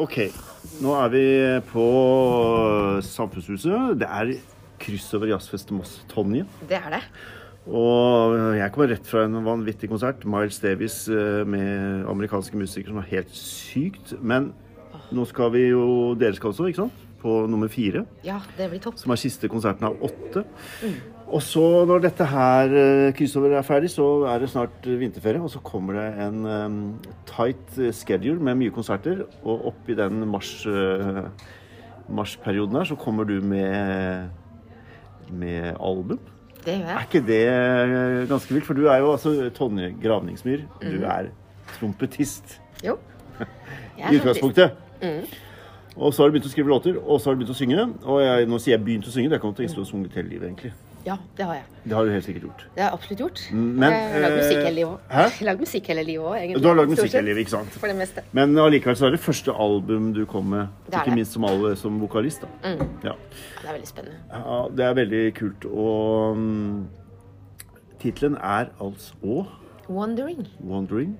Ok, nå er vi på Samfunnshuset. Det er kryss over jazzfest Moss. Tonje. Det er det. Og jeg kommer rett fra en vanvittig konsert. Miles Davis eh, med amerikanske musikere som var helt sykt. Men nå skal vi jo Dere skal også, ikke sant? På nummer fire. Ja, det blir topp. Som er siste konserten av åtte. Og så, når dette her eh, kryssover er ferdig, så er det snart eh, vinterferie. Og så kommer det en um, tight eh, schedule med mye konserter. Og oppi den mars, uh, marsperioden her, så kommer du med, med album. Det gjør Er ikke det eh, ganske vilt? For du er jo altså Tonje Gravningsmyr. Du er trompetist Jo. i Jeg er utgangspunktet. Og så har du begynt å skrive låter, og så har du begynt å synge. Og jeg, nå sier jeg 'begynt å synge', det kan ikke å og sunget hele livet, egentlig. Ja, det har jeg. Det har du helt sikkert gjort. Det har jeg absolutt gjort. Men, jeg har lagd eh, musikk hele livet òg. Jeg har lagd musikk hele livet òg, egentlig. Du har lagd musikk hele livet, ikke sant? For det meste. Men allikevel så er det første album du kom med, Det ikke det. minst som, alle, som vokalist. da. Ja. Det er veldig spennende. ja, Det er veldig kult. Og um, tittelen er altså Wondering. 'Wandering'.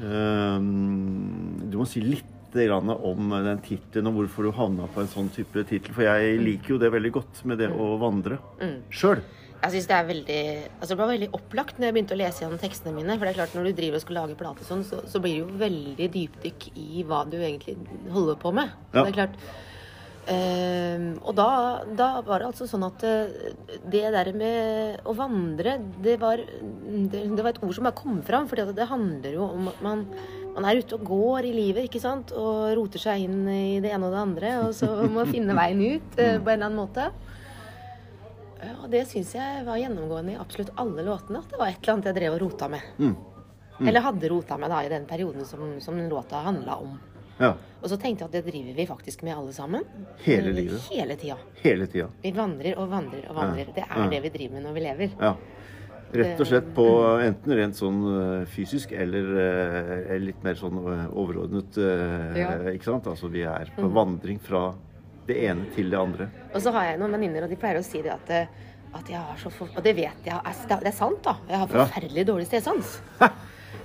Um, du må si litt grann om den tittelen og hvorfor du havna på en sånn type tittel. For jeg liker jo det veldig godt med det å vandre sjøl. Jeg synes Det er veldig, altså det var veldig opplagt når jeg begynte å lese gjennom tekstene mine. For det er klart Når du driver og skal lage plate, sånn, så, så blir det jo veldig dypdykk i hva du egentlig holder på med. Ja. Det er klart Um, Og da, da var det altså sånn at eh, det der med å vandre, det var, det, det var et ord som bare kom fram. For det handler jo om at man, man er ute og går i livet, ikke sant. Og roter seg inn i det ene og det andre. Og så må finne veien ut eh, på en eller annen måte. Ja, og det syns jeg var gjennomgående i absolutt alle låtene. At det var et eller annet jeg drev og rota med. Mm. Eller hadde rota med da i den perioden som, som låta handla om. Ja. Og så tenkte jeg at det driver vi faktisk med alle sammen. Hele livet. Hele tida. Hele tida. Vi vandrer og vandrer og vandrer. Det er Ja. det vi driver med når vi lever. Ja. Rett og slett på enten rent sånn eh, fysisk eller eh, litt mer sånn eh, overordnet Ja. Ikke sant? Altså vi er på vandring fra det ene til det andre. Og så har jeg noen venninner, og de pleier å si det at, at jeg har så for... Og det vet jeg, er- det er sant, da. Jeg har Ja. forferdelig dårlig stedsans.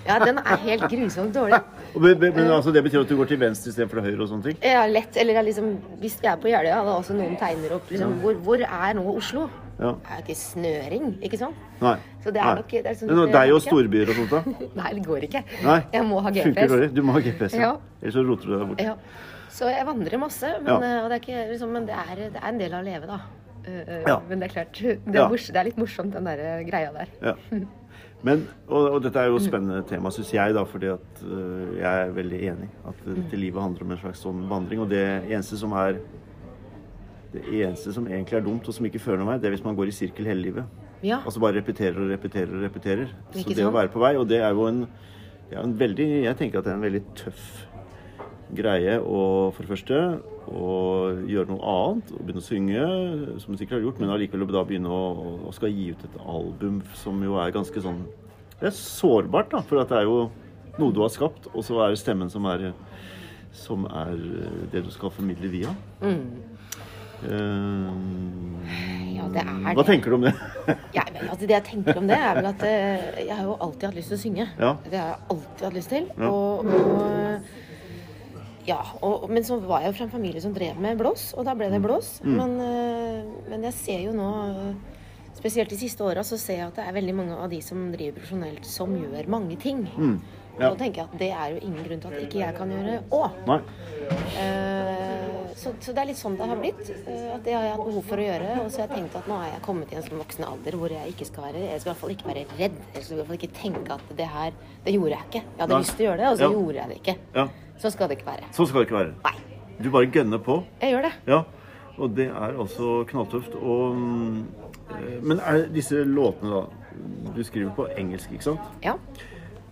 Ja, den er helt grusomt dårlig. Og be- be- Men altså, det betyr at du går til venstre istedenfor til høyre og sånne ting? Ja, lett. Eller jeg liksom, hvis vi er på Jeløya, da også noen tegner opp liksom, hvor, hvor er nå Oslo? Ja. Det er jo ikke snøring, ikke sant? Nei. Så det er Nei. nok- det er sånn- Men og det deg er og storbyer og sånt, da? Nei, det går ikke. Nei. Jeg må ha GPS. Funker dårlig. Du må ha GPS, ja. Ja. Ellers så roter du deg bort. Ja. Så jeg vandrer masse, men, Ja. eh, og det, er ikke, liksom, men det, er, det er en del av å leve, da. Uh, uh, Ja. Men det er klart, det er, Ja. det er litt morsomt, den der greia der. Ja. Men, og, og dette er jo et spennende tema, syns jeg, da, fordi at uh, jeg er veldig enig. At dette livet handler om en slags sånn vandring. Og det eneste som er Det eneste som egentlig er dumt, og som ikke fører noen vei, det er hvis man går i sirkel hele livet. Ja. Altså bare repeterer og repeterer og repeterer. Så det det å være på vei, og det er jo en, det er en veldig Jeg tenker at det er en veldig tøff greie å for det første å gjøre noe annet og begynne å synge, som du sikkert har gjort, men allikevel da begynne å, å skal gi ut et album som jo er ganske sånn Det er sårbart, da, for at det er jo noe du har skapt, og så er det stemmen som er som er det du skal formidle via. Eh, Ja, det er det. hva tenker du om det? Ja, men, altså, det jeg tenker om det, er vel at eh, jeg har jo alltid hatt lyst til å synge. Ja. Det har jeg alltid hatt lyst til. Ja. Og, og ja, og, men så var jeg jo fra en familie som drev med blås, og da ble Mm. det blås. Men, eh, men jeg ser jo nå, spesielt de siste åra, så ser jeg at det er veldig mange av de som driver profesjonelt, som gjør mange ting. Mm. Ja. Og da tenker jeg at det er jo ingen grunn til at ikke jeg kan gjøre òg. Så, det er litt sånn det har blitt. eh, at det har jeg hatt behov for å gjøre. Og så har jeg tenkt at nå er jeg kommet i en sånn voksen alder hvor jeg ikke skal være Jeg skal i hvert fall ikke være redd. Jeg skal i hvert fall ikke tenke at det her Det gjorde jeg ikke. Jeg hadde Nei. lyst til å gjøre det, og så Ja. gjorde jeg det ikke. Ja. Så skal det ikke være. Så skal det ikke være. Nei. Du bare gønner på. Jeg gjør det. Ja. Og det er også knalltøft. Og, eh, men er disse låtene, da Du skriver på engelsk, ikke sant? Ja.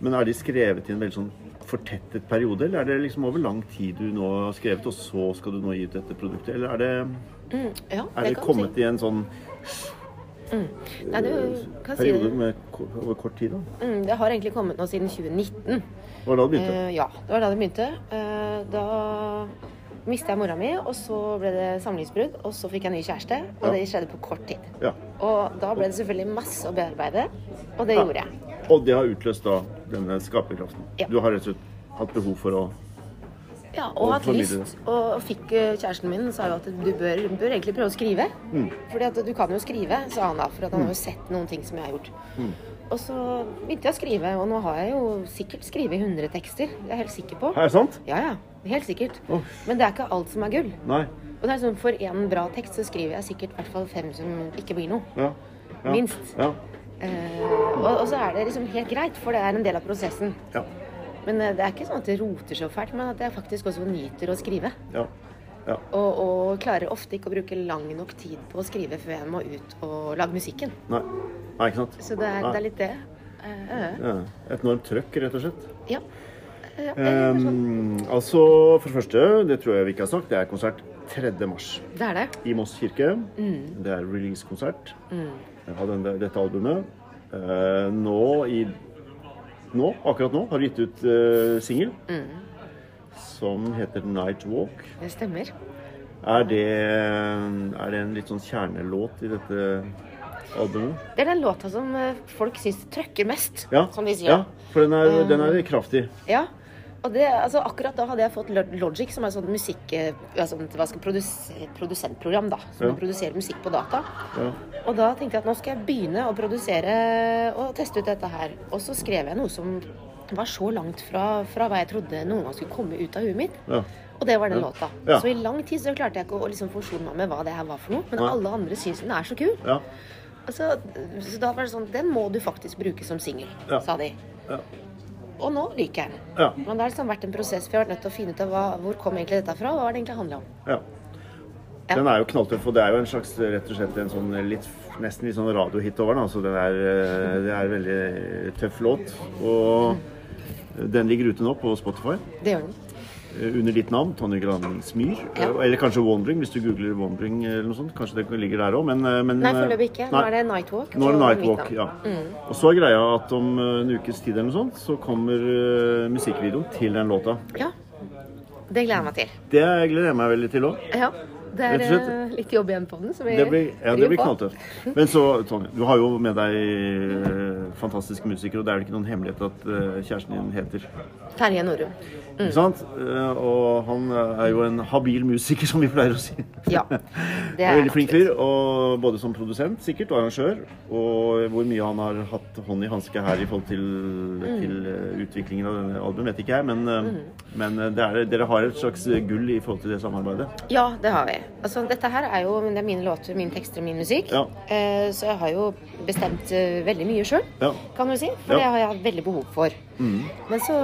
Men er de skrevet i en veldig sånn fortettet periode, eller er det liksom over lang tid du nå har skrevet, og så skal du nå gi ut dette produktet? Eller er det, Mm, ja, er det kommet si. i en sånn Nei, du periode med over kort tid, da? Mm, det har egentlig kommet nå siden 2019. Det Var da det begynte? Eh, ja, det var da det begynte. Eh, da mista jeg mora mi, og så ble det samlivsbrudd. Og så fikk jeg ny kjæreste, og Ja. det skjedde på kort tid. Ja. Og da ble det selvfølgelig masse å bearbeide, og det Ja. gjorde jeg. Og det har utløst da denne skaperkraften. Ja. Du har rett og slett hatt behov for å Ja, og hatt lyst. Og fikk eh, kjæresten min sa jo at du bør, bør egentlig prøve å skrive. Mm. Fordi at du kan jo skrive, sa han da. For at han har jo sett noen ting som jeg har gjort. Mm. Og så begynte jeg å skrive, og nå har jeg jo sikkert skrevet 100 tekster. Det er jeg helt sikker på. Er det sant? Ja, ja. Helt sikkert. Oh. Men det er ikke alt som er gull. Nei. Og det er sånn, For én bra tekst så skriver jeg sikkert i hvert fall fem som ikke blir noe. Ja. ja. Minst. Ja. Eh, og, og så er det liksom helt greit, for det er en del av prosessen. Ja. Men eh, det er ikke sånn at det roter så fælt, men at jeg faktisk også nyter å skrive. Ja. ja. Og, og klarer ofte ikke å bruke lang nok tid på å skrive før jeg må ut og lage musikken. Nei. Nei, ikke sant? Så det er, det er litt det. Eh, Ja. Et enormt trøkk, rett og slett. ja. ja. Um, altså, for det første, det tror jeg vi ikke har sagt, det er konsert 3. mars Det er det. i Moss kirke. Mm. Det er release-konsert av denne, dette albumet. Eh, nå i Nå, akkurat nå, har du gitt ut uh, singel Mm. som heter 'Night Walk'. Det stemmer. Er det, er det en litt sånn kjernelåt i dette albumet? Det er den låta som eh, folk syns trøkker mest, Ja, som de sier. ja for den er, den er kraftig. Ja. Og det, altså akkurat da hadde jeg fått Logic, som er sånn musikk... Altså, hva skal produs produsentprogram, da. Som Ja. produserer musikk på data. Ja. Og da tenkte jeg at nå skal jeg begynne å produsere og teste ut dette her. Og så skrev jeg noe som var så langt fra, fra hva jeg trodde noen gang skulle komme ut av huet mitt. Ja. Og det var den låta. Ja. Så i lang tid så klarte jeg ikke å liksom forsone meg med hva det her var for noe. Men ja. alle andre syns den er så kul. ja. Altså, så da var det sånn Den må du faktisk bruke som singel, sa de. Og nå liker jeg den. Ja. Men det har liksom vært en prosess, Vi har vært nødt til å finne ut av hva, hvor kom egentlig dette fra, og hva det egentlig handler om. Ja. Ja. Den er jo knalltøff, og det er jo en slags rett og slett en sånn litt, nesten litt sånn radiohit over den. Altså, den er, eh, det er en veldig tøff låt. Og den ligger ute nå på Spotify Det gjør den. Eh, under ditt navn, Tonje Granings Myhr. Ja. Eh, Eller kanskje Wandering, hvis du googler Wandering eller noe sånt. Kanskje det ligger der òg, men, eh, men Nei, foreløpig ikke. Nå er det Nightwalk. Nå er det Nightwalk, ja. Mm. Og så er greia at om en ukes tid eller noe sånt, så kommer musikkvideoen til den låta. Ja. Det gleder jeg meg til. Det gleder jeg meg veldig til òg. Ja. Det er slett. eh, litt jobb igjen på den, så vi Det blir, ja, det blir knalltøft. Men så, Tonje, du har jo med deg eh, fantastiske musikere, og det er vel ikke noen hemmelighet at eh, kjæresten din heter Terje Norum. Mm. Ikke sant? Og han er jo en habil musiker, som vi pleier å si. Ja. Det er veldig flink fyr, og både som produsent sikkert, og arrangør. Og hvor mye han har hatt hånd i hanske her i forhold til, Mm. til utviklingen av denne albumet, vet ikke jeg. Men, mm. men det er, dere har et slags gull i forhold til det samarbeidet. Ja, det har vi. Altså, dette her er jo det er mine låter, mine tekster og min musikk. Ja. Eh, så jeg har jo bestemt eh, veldig mye sjøl, Ja. kan du si. For det har jeg hatt veldig behov for. Mm. Men så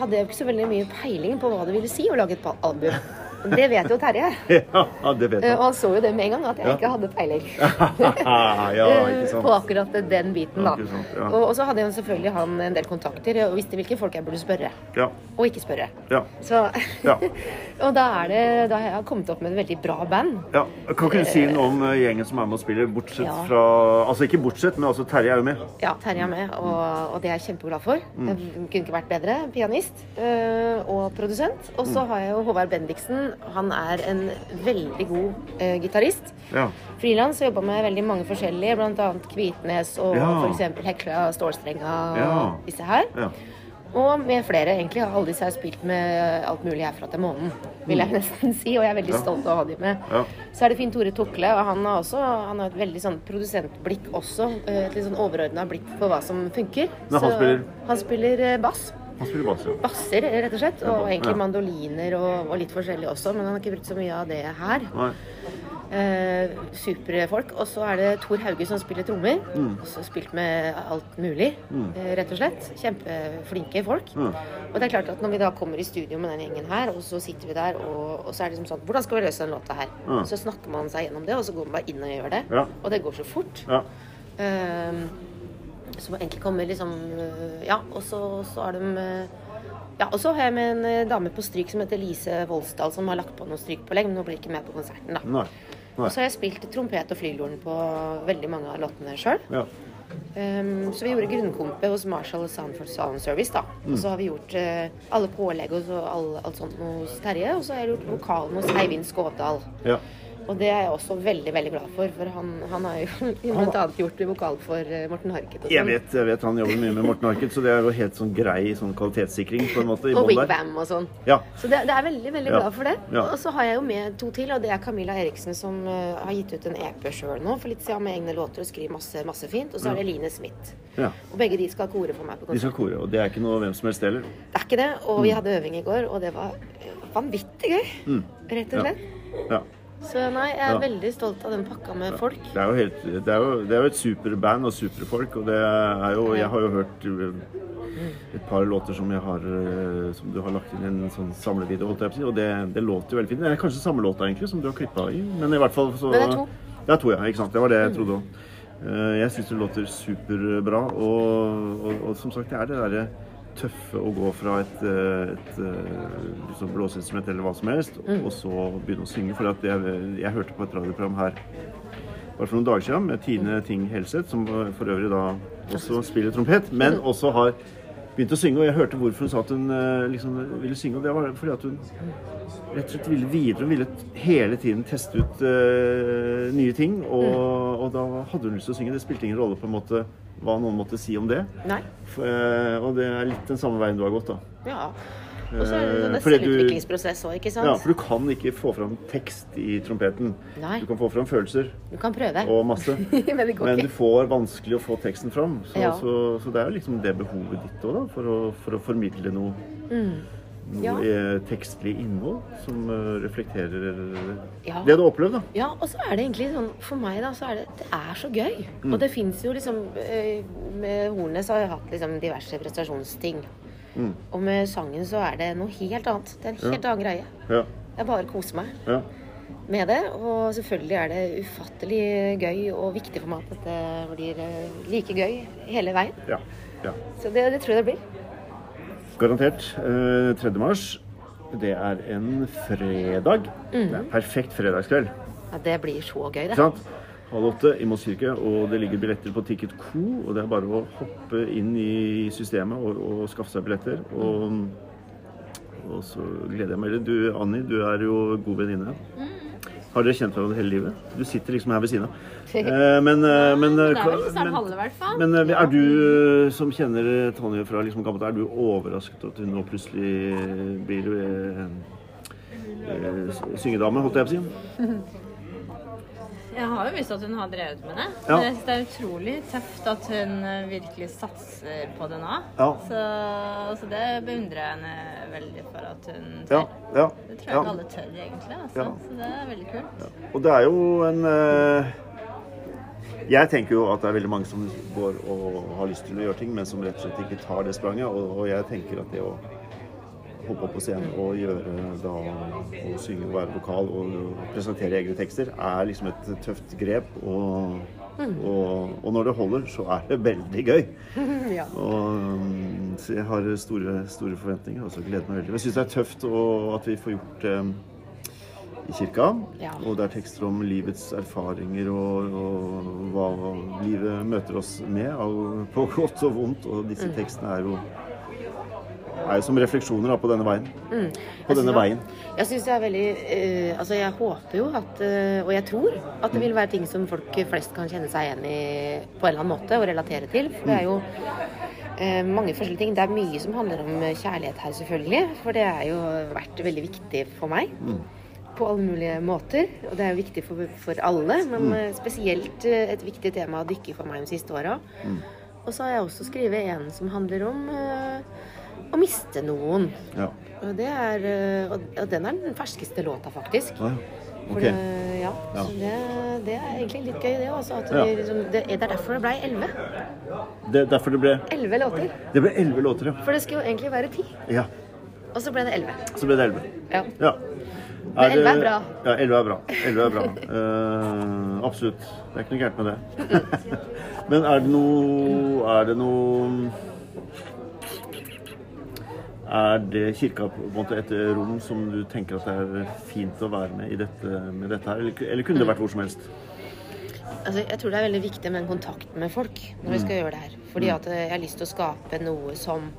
hadde jeg jo ikke så veldig mye peiling på hva det ville si å lage et album. Det vet jo Terje. Ja, det vet han. Og han så jo det med en gang, at jeg Ja. ikke hadde peiling. ja, ikke sant. På akkurat den biten, da. Sant, ja. Og, og så hadde jo selvfølgelig han en del kontakter, og visste hvilke folk jeg burde spørre. Ja. Og ikke spørre. Ja. Så Og da er det Da har jeg kommet opp med et veldig bra band. ja. Kan ikke du si noe om eh, gjengen som er med og spiller, bortsett fra Altså ikke bortsett, men altså Terje er jo med. Ja, Terje er med, og, og det er jeg kjempeglad for. Mm. Jeg kunne ikke vært bedre. Pianist øh, og produsent. Og Mm. så har jeg jo Håvard Bendiksen. Han er en veldig god uh, gitarist. Ja. Frilans har jobba med veldig mange forskjellige, bl.a. Kvitnes og Ja. f.eks. Hekla, Stålstrenga og Ja. disse her. ja. Og med flere, egentlig. Alle disse har spilt med alt mulig herfra til månen, vil jeg nesten si. Og jeg er veldig Mm. Ja. stolt av å ha dem med. Ja. Så er det Finn Tore Tukle, og han har også han har et veldig sånn produsentblikk også. eh, Et litt sånn overordna blikk på hva som funker. Men han Så spiller? Han spiller eh, bass. Han spiller bass, ja. Basser, rett og slett. Og egentlig mandoliner og, og litt forskjellig også, men han har ikke brukt så mye av det her. Nei. Eh, supre folk. Og så er det Tor Hauge som spiller trommer. Mm. Også spilt med alt mulig, mm. rett og slett. Kjempeflinke folk. Mm. Og det er klart at når vi da kommer i studio med den gjengen her, og så sitter vi der, og, og så er det liksom sånn Hvordan skal vi løse den låta her? Mm. Så snakker man seg gjennom det, og så går man bare inn og gjør det. Ja. Og det går så fort. Ja. Ehm, som egentlig kommer liksom øh, Ja, og så, så har de øh, Ja, og så har jeg med en øh, dame på stryk som heter Lise Voldsdal, som har lagt på noe strykpålegg, men hun blir ikke med på konserten, da. Nei. Nei. Og så har jeg spilt trompet og flygelhorn på veldig mange av låtene sjøl. Ja. så vi gjorde grunnkompet hos Marshall Sound for Sound Service, da. Og så har vi gjort uh, alle pålegg og så all, alt sånt hos Terje. Og så har jeg gjort vokalen hos Eivind Skådal. ja. Og det er jeg også veldig veldig glad for, for han, han har jo blant annet gjort vokal for eh, Morten Harket. Og, Jeg sånn. vet, jeg vet han jobber mye med Morten Harket, så det er jo helt sånn grei sånn kvalitetssikring på en måte. i og wing-bam og sånn. Ja. Så det, det er veldig veldig Ja. glad for det. Ja. Og så har jeg jo med to til, og det er Camilla Eriksen som uh, har gitt ut en EP sjøl nå for litt siden med egne låter og skriver masse, masse fint. Og så er det Line Smith. ja. Og begge de skal kore for meg på De skal kore, og det er ikke noe hvem som helst heller. Det er ikke det. Og vi hadde øving i går, og det var eh, vanvittig gøy. Rett og Ja. slett. Ja. Så nei, jeg er Ja. veldig stolt av den pakka med folk. Det er jo, helt, det er jo, det er jo et superband og superfolk, og det er jo Jeg har jo hørt uh, et par låter som har uh, Som du har lagt inn i en sånn samlevideo, og det, det låter jo veldig fint. Det er kanskje samme låta, egentlig, som du har klippa i, men i hvert fall så Men det er to. Det er to, ja. Ikke sant. Det var det jeg trodde òg. Jeg syns det låter superbra, og, og, og som sagt, det er det derre tøffe å gå fra et, et, et, eh, liksom blåseinstrument eller hva som helst, og så begynne å synge. For jeg, jeg hørte på et radioprogram her bare for noen dager siden med Tine Ting Helseth, som for øvrig da også spiller trompet, men også har begynt å synge. Og jeg hørte hvorfor hun sa at hun eh, liksom ville synge, og det var fordi at hun rett og slett ville videre. Hun ville hele tiden teste ut uh, nye ting, og, og da hadde hun lyst til å synge. Det spilte ingen rolle på en måte hva noen måtte si om det. Nei. For, eh, og det er litt den samme veien du har gått, da. Ja. Og så er det en sånn selvutviklingsprosess òg, ikke sant? Ja, for du kan ikke få fram tekst i trompeten. Nei. Du kan få fram følelser Du kan prøve. og masse. Men det går Men du får vanskelig å få teksten fram. Så, Ja. så, så det er jo liksom det behovet ditt òg, da, for å, for å formidle noe Mm. Ja. eh, tekstlig innhold som eh, reflekterer Ja. det du har opplevd, da. Ja, og så er det egentlig sånn For meg, da, så er det Det er så gøy. Mm. Og det fins jo liksom eh, Med Hornet så har jeg hatt liksom diverse prestasjonsting. Mm. Og med sangen så er det noe helt annet. Det er en helt annen greie. Ja. Jeg bare koser meg ja. med det. Og selvfølgelig er det ufattelig gøy og viktig for meg at dette blir eh, like gøy hele veien. ja. ja. Så det, det tror jeg det blir. Garantert. Eh, 3. mars. Det er en fredag. Mm. Det er perfekt fredagskveld. Ja, det blir så gøy, det. Sant? Halv åtte i Moss kirke, og det ligger billetter på Ticket Co. Og det er bare å hoppe inn i systemet og, og skaffe seg billetter. Og, og så gleder jeg meg. Du Anni, du er jo god venninne. Har dere kjent hverandre hele livet? Du sitter liksom her ved siden av. Eh, men, eh, men, det eh, men, men er du som kjenner Tonje fra liksom gammelt, er du overrasket at hun nå plutselig blir eh, syngedame, holdt jeg på å si? Jeg har jo visst at hun har drevet med det. Ja. Men jeg synes det er utrolig tøft at hun eh, virkelig satser på det nå. Ja. Så, så det beundrer jeg henne veldig for at hun tør. ja, Det tror jeg ikke alle tør, egentlig. Altså. Så det er veldig kult. Og det er jo en uh... Jeg tenker jo at det er veldig mange som går og har lyst til å gjøre ting, men som rett og slett ikke tar det spranget. Og, og jeg tenker at det å hoppe opp på scenen og gjøre da Å synge og være vokal og, og presentere egne tekster er liksom et tøft grep. Og, og, og når det holder, så er det veldig gøy. Ja. Og, um, så jeg har store, store forventninger og gleder meg veldig. Jeg syns det er tøft og, at vi får gjort det i kirka. Ja. Og det er tekster om livets erfaringer og, og hva livet møter oss med, på godt og vondt. Og disse Mm. tekstene er jo, er jo som refleksjoner da, på denne veien. Mm. Jeg denne veien. Jeg syns det er veldig uh, Altså, jeg håper jo at uh, Og jeg tror at det vil være ting som folk flest kan kjenne seg igjen i på en eller annen måte og relatere til. For det er jo uh, mange forskjellige ting. Det er mye som handler om kjærlighet her, selvfølgelig. For det har jo vært veldig viktig for meg. På alle mulige måter. Og det er jo viktig for, for alle, men mm. spesielt et viktig tema å dykke for meg de siste åra. Og så har jeg også skrevet en som handler om å miste noen. Ja. Og, det er, eh, og den er den ferskeste låta, faktisk. Ah, For det, ja, Ja. Det, det er egentlig litt gøy, det. Også, Ja. liksom, det, det er derfor det ble elleve. Det er derfor det ble Elleve låter. Det ble elleve låter, ja. For det skulle jo egentlig være ti. ja. Og så ble det elleve. Så ble det elleve. Ja. Ja. Men elleve er bra. Ja, elleve er bra. 11 er bra. Uh, absolutt. Det er ikke noe gærent med det. Men er det noe Er det noe Er det kirka på en måte et rom som du tenker at det er fint å være med i dette, med dette her, eller, eller kunne det vært hvor som helst? Altså, jeg tror det er veldig viktig med en kontakt med folk når vi Mm. skal gjøre det her. Fordi at eh, jeg har lyst til å skape noe som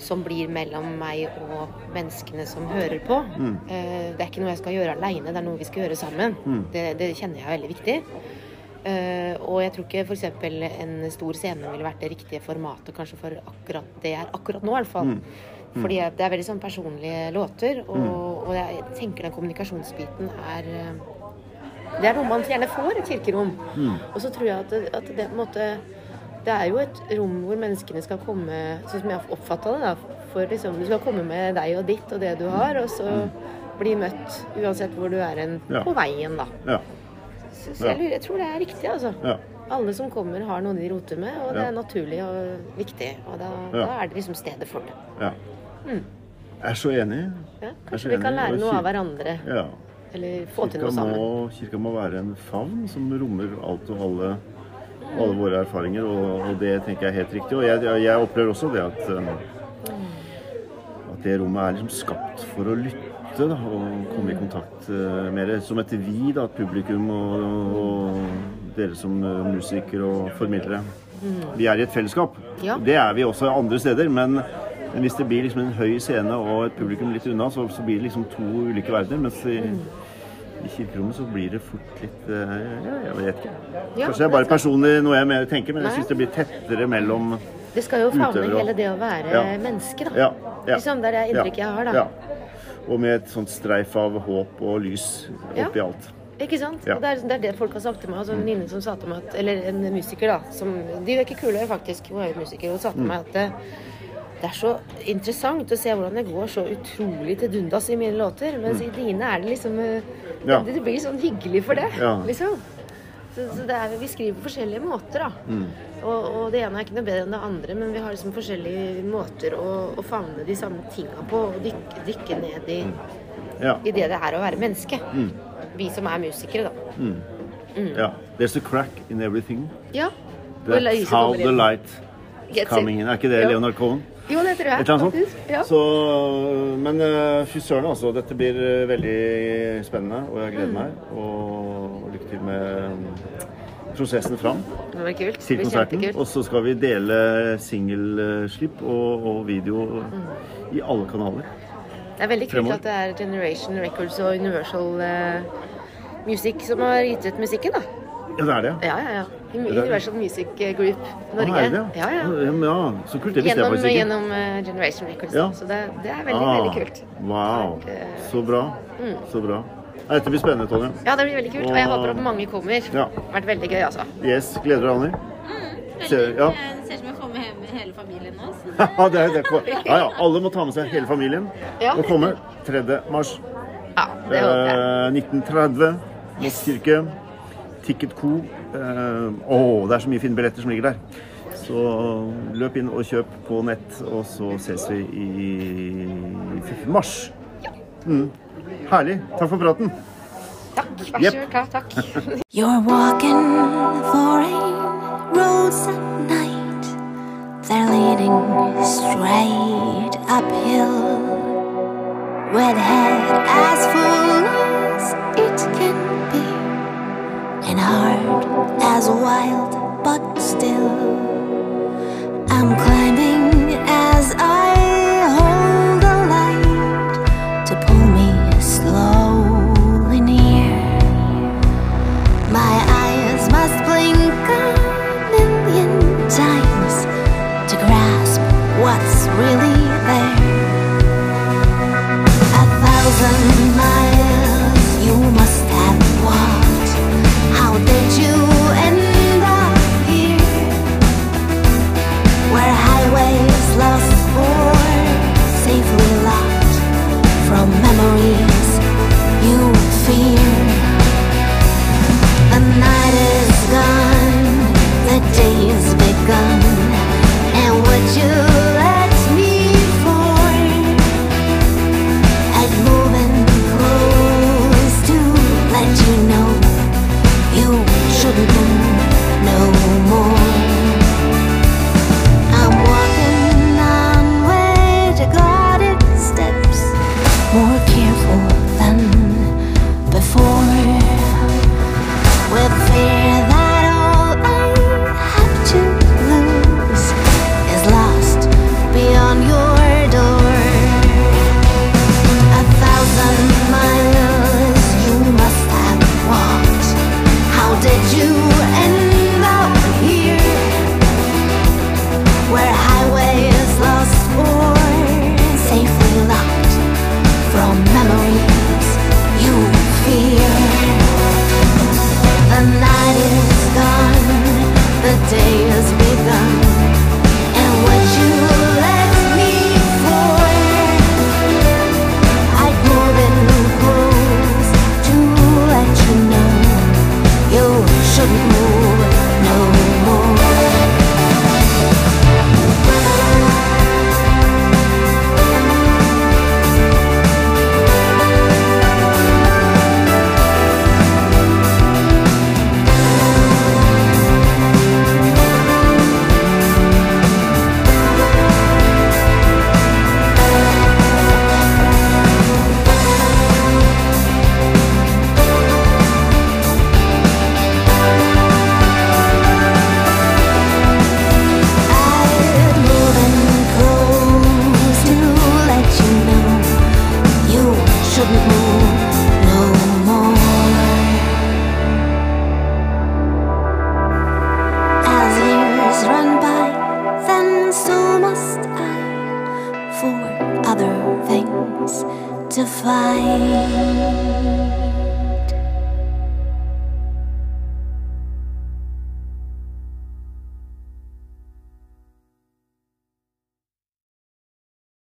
som blir mellom meg og menneskene som hører på. Mm. Eh, det er ikke noe jeg skal gjøre aleine, det er noe vi skal gjøre sammen. Mm. Det, det kjenner jeg er veldig viktig. Eh, og jeg tror ikke f.eks. en stor scene ville vært det riktige formatet kanskje for akkurat det jeg er akkurat nå, i hvert fall. Mm. Fordi det er veldig sånn personlige låter, og, og jeg tenker den kommunikasjonsbiten er eh, Det er noe man gjerne får i kirkerom. Mm. Og så tror jeg at det, at det måte Det er jo et rom hvor menneskene skal komme Sånn som jeg har oppfatta det, da. For liksom, du skal komme med deg og ditt og det du har, og så bli møtt uansett hvor du er en, Ja. på veien, da. Ja. Så, så jeg, lurer, jeg tror det er riktig, altså. Ja. Alle som kommer, har noe de roter med, og det Ja. er naturlig og viktig. Og da, Ja. da er det liksom stedet for det. Mm. Jeg er så enig. Ja, kanskje vi kan lære noe av hverandre. Ja. Eller få til noe sammen. må, kirka må være en favn som rommer alt og alle, alle våre erfaringer, og, og det tenker jeg er helt riktig. Og jeg, jeg, opplever også det at, um, at det rommet er liksom skapt for å lytte da, og komme i kontakt uh, mer som et vi, da, publikum og, og dere som uh, musikere og formidlere. Vi er i et fellesskap. Ja. Det er vi også andre steder, men men hvis det blir liksom en høy scene og et publikum litt unna, så, så blir det liksom to ulike verdener. Mens i, i kirkerommet så blir det fort litt uh, ja, Jeg vet ikke. Ja, Kanskje det er bare personlig noe jeg mer tenker, men jeg syns det blir tettere mellom Det skal jo favne utøvere og- hele det å være Ja. menneske, da. Ja. ja Liksom, det er det inntrykket jeg har, da. Ja. Og med et sånt streif av håp og lys oppi alt. Ikke sant? Ja. Og det er, det er det folk har sagt til meg. Altså, en venninne som sa til meg at Eller en musiker, da. Som, de er ikke kule, faktisk. Hun er jo musiker. Hun sa til Mm. meg at det, er så interessant å se hvordan det går så utrolig til dundas i mine låter. Mens i dine er det liksom eh, Mm. Ja. det, det blir sånn hyggelig for det, Ja. liksom. Så, så det er, vi skriver på forskjellige måter, da. Mm. Og, og det ene er ikke noe bedre enn det andre, men vi har liksom forskjellige måter å, å favne de samme tinga på. Og dykke, dykke ned i, Ja. i det det er å være menneske. Mm. Vi som er musikere, da. Mm. ja. There's a crack in everything. Ja. That's how the light coming in. Er ikke det. Leonard Cohen? Jo, det tror jeg. Faktisk. Ja. Så, men uh, fy søren, altså. Dette blir eh, veldig spennende, og jeg Mm. gleder meg. Og lykke til med mm, prosessen fram Det blir kult. til konserten. Og så skal vi dele singelslipp og, og video Mm. i alle kanaler. Det er veldig kult at det er Generation Records og Universal uh, Music som har gitt ut musikken, da. Ja, det er det. Ja, ja, ja. Universal Music Group Norge. Ah, er det? Ja, ja. ja. Så kult. Det visste jeg faktisk ikke. gjennom eh, Generation Records. Ja. Så det, det er veldig, Ah, veldig kult. Wow. Er Så bra. Så bra. Dette blir spennende, Tonje. Ja, det blir veldig kult. Og jeg håper at mange kommer. Det har vært veldig gøy, altså. Yes. Gleder deg, Anni? Ser- ja. Det ser ut som jeg får med hele familien nå. Ja, det er, det er, ja, ja, alle må ta med seg hele familien Ja. og komme 3. mars. Ja, det håper jeg. Eh, 1930, Moss kirke. Ticket Co. Eh, å, det er så mye fine billetter som ligger der. Så løp inn og kjøp på nett, og så ses vi i mars. Mm. Herlig. Takk for praten. Takk. Vær så god. Takk. You're walking foreign roads at night. They're leading straight uphill. With head as full as wild, but still. I'm climbing as I